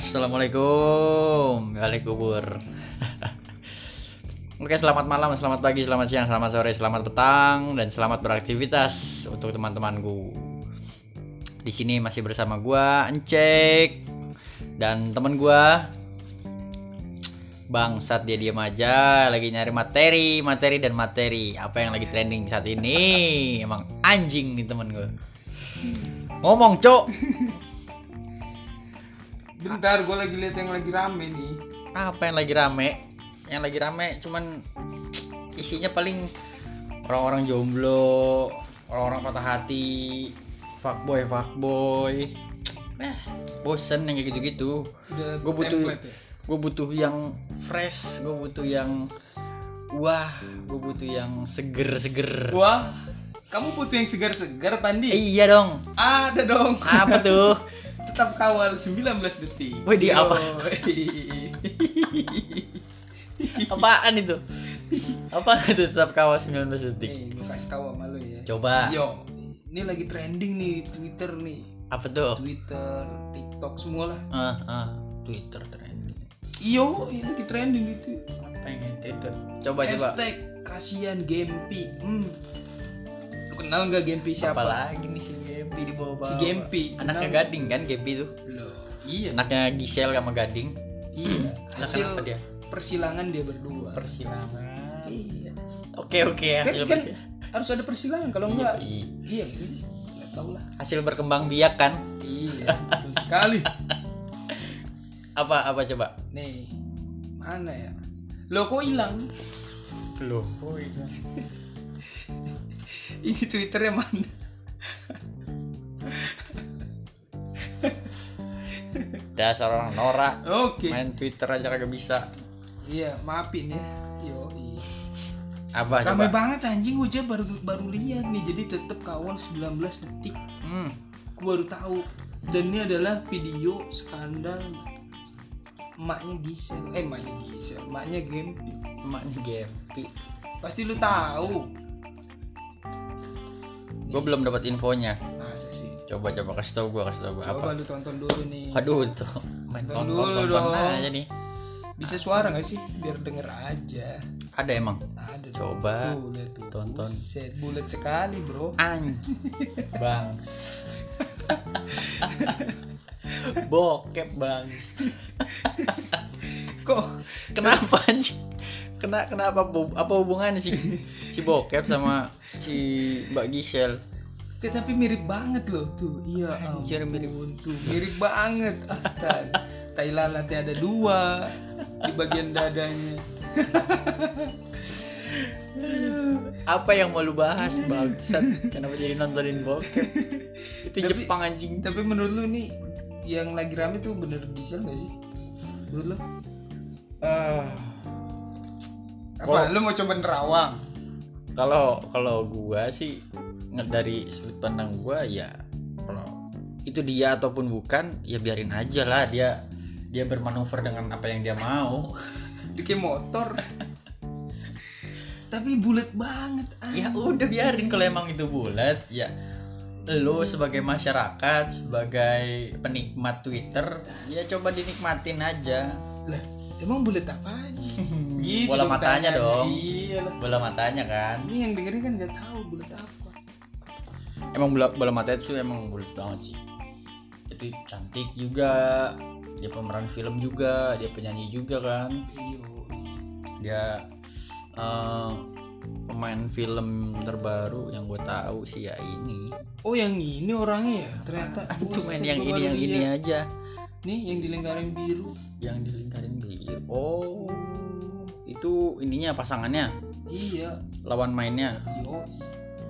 Assalamualaikum. Gali kubur. Oke selamat malam, selamat pagi, selamat siang, selamat sore, selamat petang Dan selamat beraktivitas untuk teman-temanku. Di sini masih bersama gua Encek Dan teman gua Bangsat dia diam aja Lagi nyari materi, materi dan materi. Apa yang lagi trending saat ini? Emang anjing nih teman gua. Ngomong cok Bentar, gue lagi lihat yang lagi rame nih. apa yang lagi rame yang lagi rame cuman isinya paling orang-orang jomblo orang-orang patah hati fuckboy fuckboy eh bosen yang kayak gitu-gitu Gua butuh- ya? gue butuh yang fresh gue butuh yang wah gue butuh yang seger-seger Wah, kamu butuh yang segar-segar, Pandi? Iya dong Ada dong. apa tuh Tetap kawal 19 detik. Wih, di apa? Apaan itu apa itu tetap kawal 19 detik Nih, gue kasih tahu sama lu ya. coba Yo, ini lagi trending nih Twitter nih. apa tuh Twitter, TikTok semua lah. ah ah Twitter trending Iyo, ini lagi trending itu. pengen Twitter coba coba Hashtag kasihan Gempi. Hmm. Kenal nggak Gempi siapa siapa? lagi nih si Gempi di bawah Si Gempi. anaknya Kenal? Gading kan Gempi tuh Loh, iya. anaknya Gisel sama Gading Iya. Anak Hasil kenapa dia persilangan dia berdua. persilangan Iya. oke oke Kan, hasil kan persi- harus ada persilangan kalau Iya, enggak iya. iya iya nggak tahu lah. hasil berkembang biak kan Iya, betul sekali. apa apa coba Nih, mana ya? Lo kok hilang? loh oh Ini Twitternya mana? dasar orang norak Oke. main Twitter aja kagak bisa Iya, maafin ya. Yo, apa Rame coba banget anjing gue aja baru baru lihat nih. Jadi tetap kawal 19 detik. hmm. Gue baru tahu. Dan ini adalah video skandal emaknya Gisel. Eh, emaknya Gisel, emaknya Gempi. emaknya Gempi Pasti lu tahu. Gue belum dapat infonya Masa sih? coba coba kasih tau gue kasih tau gue apa Coba lu tonton dulu nih. aduh itu main Tonton tonton dulu tonton dong. aja nih Bisa suara gak sih? Biar denger aja. ada emang Ada. Coba Tuh, lihat tuh. tonton. Buset, bulat sekali, Bro. anjing bangs bokep bangs Kok kenapa anjing kena kenapa bu- apa hubungannya si si bokep sama si Mbak Gisel Ya, tapi mirip banget loh tuh. Iya, Anjir, mirip. ampun, tuh. Mirip banget, astaga. Tai lalatnya ada dua di bagian dadanya. apa yang mau lu bahas bangsat kenapa jadi nontonin bokep itu Tapi- Jepang anjing Tapi menurut lu nih yang lagi rame tuh bener Gisel gak sih? Menurut lu? Ah, Apa? Kalau- Lu mau coba nerawang? kalau kalau gua sih dari sudut pandang gua ya kalau itu dia ataupun bukan ya biarin aja lah dia dia bermanuver dengan apa yang dia mau Dikit motor. tapi bulat banget. ya udah biarin kalau emang itu bulat ya lu sebagai masyarakat sebagai penikmat Twitter ya coba dinikmatin aja Lah, emang bulat apa? Gitu bola dong matanya pertanyaannya. dong Iya bola matanya kan Ini yang dengerin kan nggak tahu bulat apa. emang bola bola mata itu emang bulat banget sih jadi cantik juga dia pemeran film juga dia penyanyi juga kan Iyo. dia eh, pemain film terbaru yang gue tahu sih ya ini Oh yang ini orangnya ya ternyata. itu main yang ini yang ini aja Nih yang di lingkaran biru. yang dilingkarin biru oh itu ininya pasangannya Iya. lawan mainnya Yo.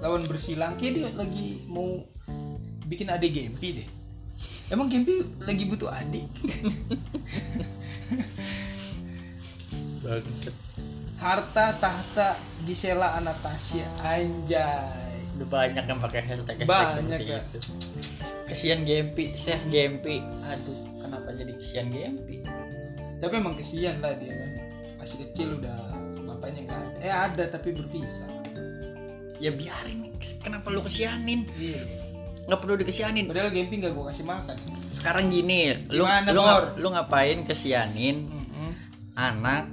Lawan bersilang kayak dia lagi mau bikin adik Gempi deh. Emang Gempi lagi butuh adik? bagus Harta tahta Gisela Anastasia anjay. udah banyak yang pakai hashtag hashtag Banyak, ya. itu kesian Gempi Syekh Gempi aduh kenapa jadi kesian Gempi Tapi emang kesian lah dia kan. Masih kecil udah bapaknya nggak ada. Eh ada tapi berpisah. ya biarin kenapa lu kesianin Iya. nggak perlu dikesianin Padahal Gempi nggak gue kasih makan. sekarang gini lu Gimana, lu, Bor? lu ngapain kesianin Mm-mm. anak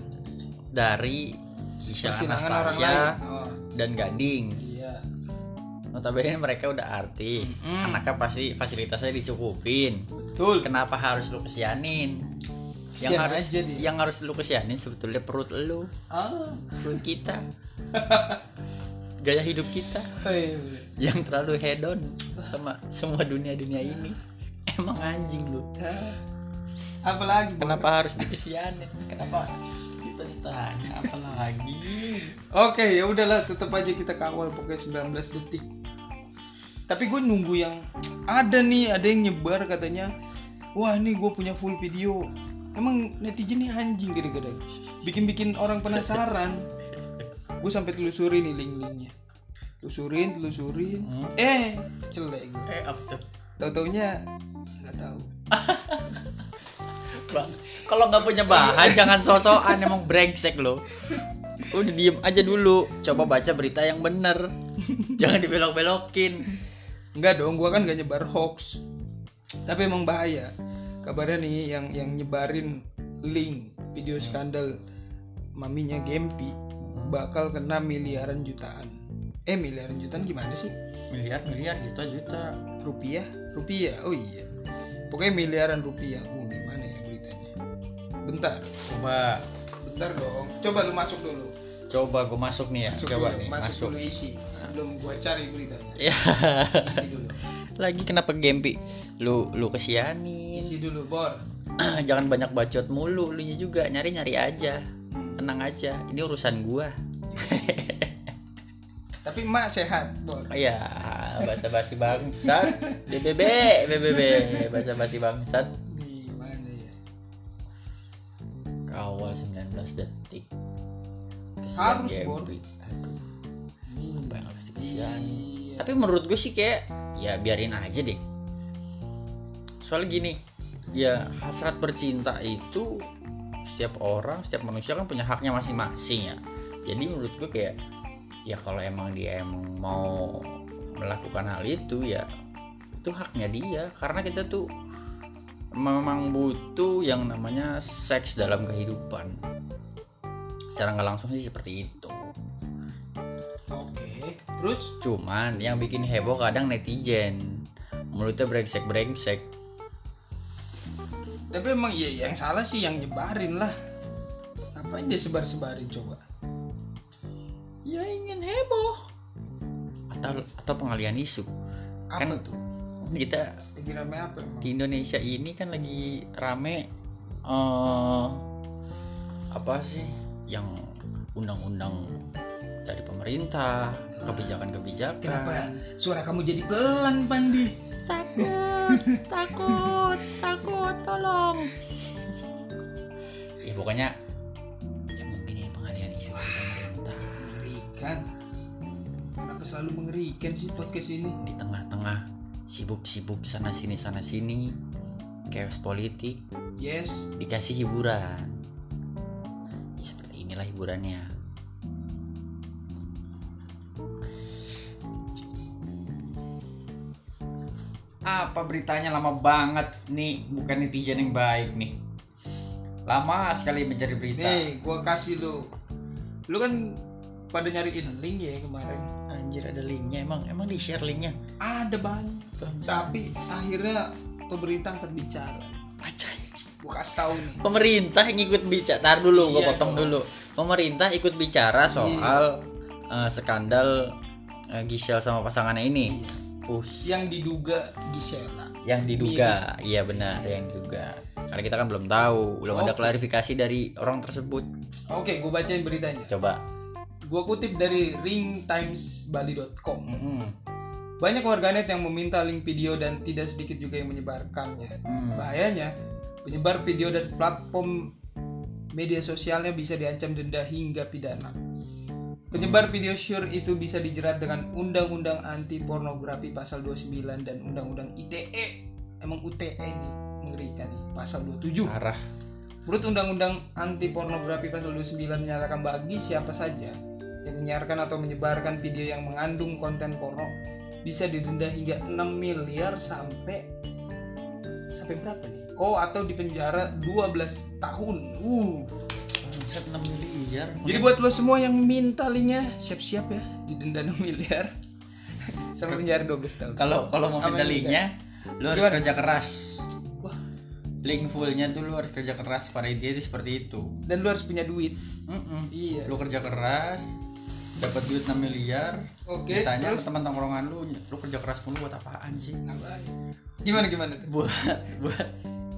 dari Gisel Persidangan orang Anastasia. Oh, dan Gading iya. notabene mereka udah artis Mm. anaknya pasti fasilitasnya dicukupin Betul. kenapa harus lu kesianin yang harus aja dia. yang harus lu kesianin sebetulnya perut lu Ah. perut kita gaya hidup kita Hei. yang terlalu hedon sama semua dunia dunia ini emang anjing lu Ya. Apalagi kenapa harus dikesianin kenapa kita ditanya apa lagi Oke, ya udahlah, tetap aja kita kawal pokoknya 19 detik. Tapi gue nunggu yang ada nih, ada yang nyebar katanya, wah ini gue punya full video. Emang netizen nih anjing gede-gede, bikin-bikin orang penasaran. gue sampai telusurin nih link-linknya, telusurin, telusurin. Hmm. Eh, celek gue. eh apa tuh Tahu taunya nggak tahu. Bang, kalau nggak punya bahan jangan sosokan emang brengsek lo udah diem aja dulu coba baca berita yang bener jangan dibelok-belokin Enggak dong, gua kan gak nyebar hoax. Tapi emang bahaya. Kabarnya nih yang yang nyebarin link video skandal maminya Gempi bakal kena miliaran jutaan. Eh miliaran jutaan gimana sih? miliar miliar juta juta Rupiah? Rupiah. Oh iya. Pokoknya miliaran rupiah. Oh, gimana ya beritanya? Bentar. coba Bentar dong. Coba lu masuk dulu. coba gue masuk nih ya Masuk coba dulu, nih masuk, masuk dulu isi sebelum gua cari beritanya. ya Isi dulu. lagi kenapa gempi lu lu kesianin Dulu, Bor. jangan banyak bacot mulu lu nya juga nyari nyari aja tenang aja ini urusan gua Tapi emak sehat, Bor. ya bahasa basi bangsat BBB BBB bahasa basi bangsat Gimana ya? kawal 19 detik Harus, Kesian Bor. Gempi. aduh harus Iya. tapi menurut gue sih kayak ya biarin aja deh soalnya gini ya hasrat bercinta itu setiap orang setiap manusia kan punya haknya masing-masing ya. Jadi menurut gue kayak ya kalau emang dia emang mau melakukan hal itu ya itu haknya dia. Karena kita tuh memang butuh yang namanya seks dalam kehidupan. Secara nggak langsung sih seperti itu. Oke. Terus? Cuman yang bikin heboh kadang netizen. Mulutnya brengsek-brengsek tapi emang iya yang salah sih yang nyebarin lah. Ngapain dia sebar-sebarin coba? Ya ingin heboh Atau, atau pengalian isu Apa Kan- tuh? Kita Lagi rame apa emang? di Indonesia ini kan lagi rame eh Apa sih Yang undang-undang dari pemerintah Kebijakan-kebijakan Kenapa suara kamu jadi pelan, Pandi? Takut, takut, takut, tolong Ya pokoknya Ya mungkin ini pengalian isu dari pemerintah Mengerikan. Kenapa selalu mengerikan sih podcast ini? di tengah-tengah sibuk-sibuk sana sini sana sini chaos politik Yes. dikasih hiburan ya, seperti inilah hiburannya apa beritanya lama banget nih bukan netizen yang baik nih lama sekali mencari berita Nih, gua kasih lu. Lu kan pada nyariin link ya kemarin. anjir ada linknya emang emang di share linknya Ada banyak. Tapi akhirnya pemerintah angkat bicara. Acay. Gua kasih tahu nih. pemerintah yang ikut bicara tar dulu gue Iya potong dong. dulu pemerintah ikut bicara soal eh, skandal eh, Gisel sama pasangannya ini Iya. Pus. Yang diduga Gisela. yang diduga iya benar yang diduga karena kita kan belum tahu belum ada Oke. klarifikasi dari orang tersebut Oke, gue bacain beritanya. coba Gue kutip dari ringtimesbali.com. Mm-mm. Banyak warganet yang meminta link video dan tidak sedikit juga yang menyebarkannya. Hmm. Bahayanya, penyebar video dan platform media sosialnya bisa diancam denda hingga pidana. Penyebar video sure itu bisa dijerat dengan Undang-Undang Anti Pornografi pasal 29 dan Undang-Undang ITE. Emang UTE ini mengerikan nih, pasal 27. parah Menurut Undang-Undang Anti Pornografi pasal 29 menyatakan bagi siapa saja yang menyiarkan atau menyebarkan video yang mengandung konten porno bisa didenda hingga 6 miliar sampai sampai berapa nih? Oh, atau dipenjara 12 tahun. Uh. Set 6 miliar. Jadi buat lo semua yang minta linknya siap-siap ya didenda 6 miliar sampai penjara 12 tahun. kalau kalau mau minta linknya lu harus Gimana? kerja keras. Wah, Link fullnya tuh lu harus kerja keras pada intinya itu seperti itu. dan lu harus punya duit. Mm-mm. Iya. Lu kerja keras, dapat duit 6 miliar. Oke, Ditanya terus? ke teman tongkrongan lu, lu kerja keras pun buat apaan sih? Ngapain? Gimana gimana tuh? Buat buat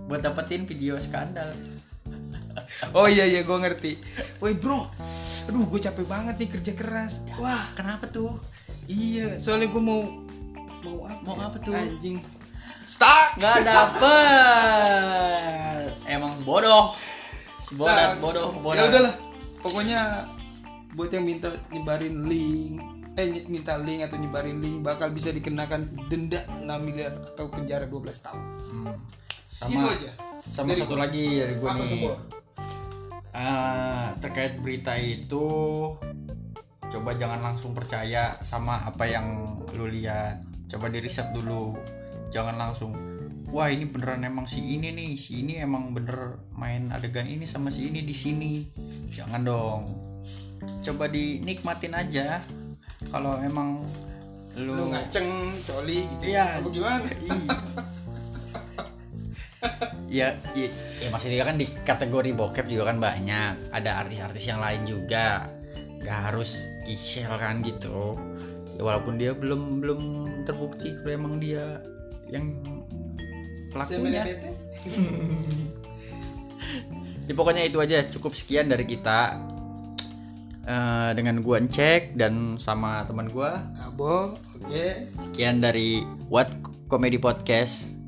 buat dapetin video skandal. Oh iya iya gue ngerti. Woi bro, aduh gue capek banget nih kerja keras. Wah Kenapa tuh? iya, soalnya gue mau mau apa? Mau ya? apa tuh? Anjing. Stuck. Nggak dapet. Emang bodoh. Stuck. bodoh bodoh. Ya udahlah. Pokoknya buat yang minta nyebarin link eh minta link atau nyebarin link bakal bisa dikenakan denda 6 miliar atau penjara 12 tahun. Hmm. Sama aja. sama Dari satu gua. lagi dari gue tuh, Ah, terkait berita itu coba jangan langsung percaya sama apa yang lu lihat coba di riset dulu jangan langsung wah ini beneran emang si ini nih si ini emang bener main adegan ini sama si ini di sini jangan dong coba dinikmatin aja kalau emang lu, Lu ngaceng, coli gitu. Iya. Apa gimana? Ya, ya, ya maksudnya kan di kategori bokep juga kan banyak. Ada artis-artis yang lain juga. Nggak harus Gisel kan gitu. Ya walaupun dia belum belum terbukti kalau emang dia yang pelakunya. Ya, pokoknya itu aja. Cukup sekian dari kita. Eh, dengan gua cek dan sama teman gua. Abo, oke. sekian dari What Comedy Podcast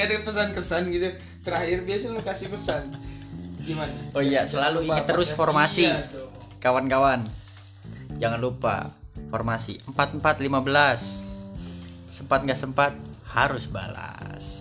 Gak ada pesan-kesan gitu. Terakhir biasa lu kasih pesan. Gimana? Oh iya, selalu ingat terus formasi. kawan-kawan jangan lupa formasi 4415 sempat nggak sempat harus balas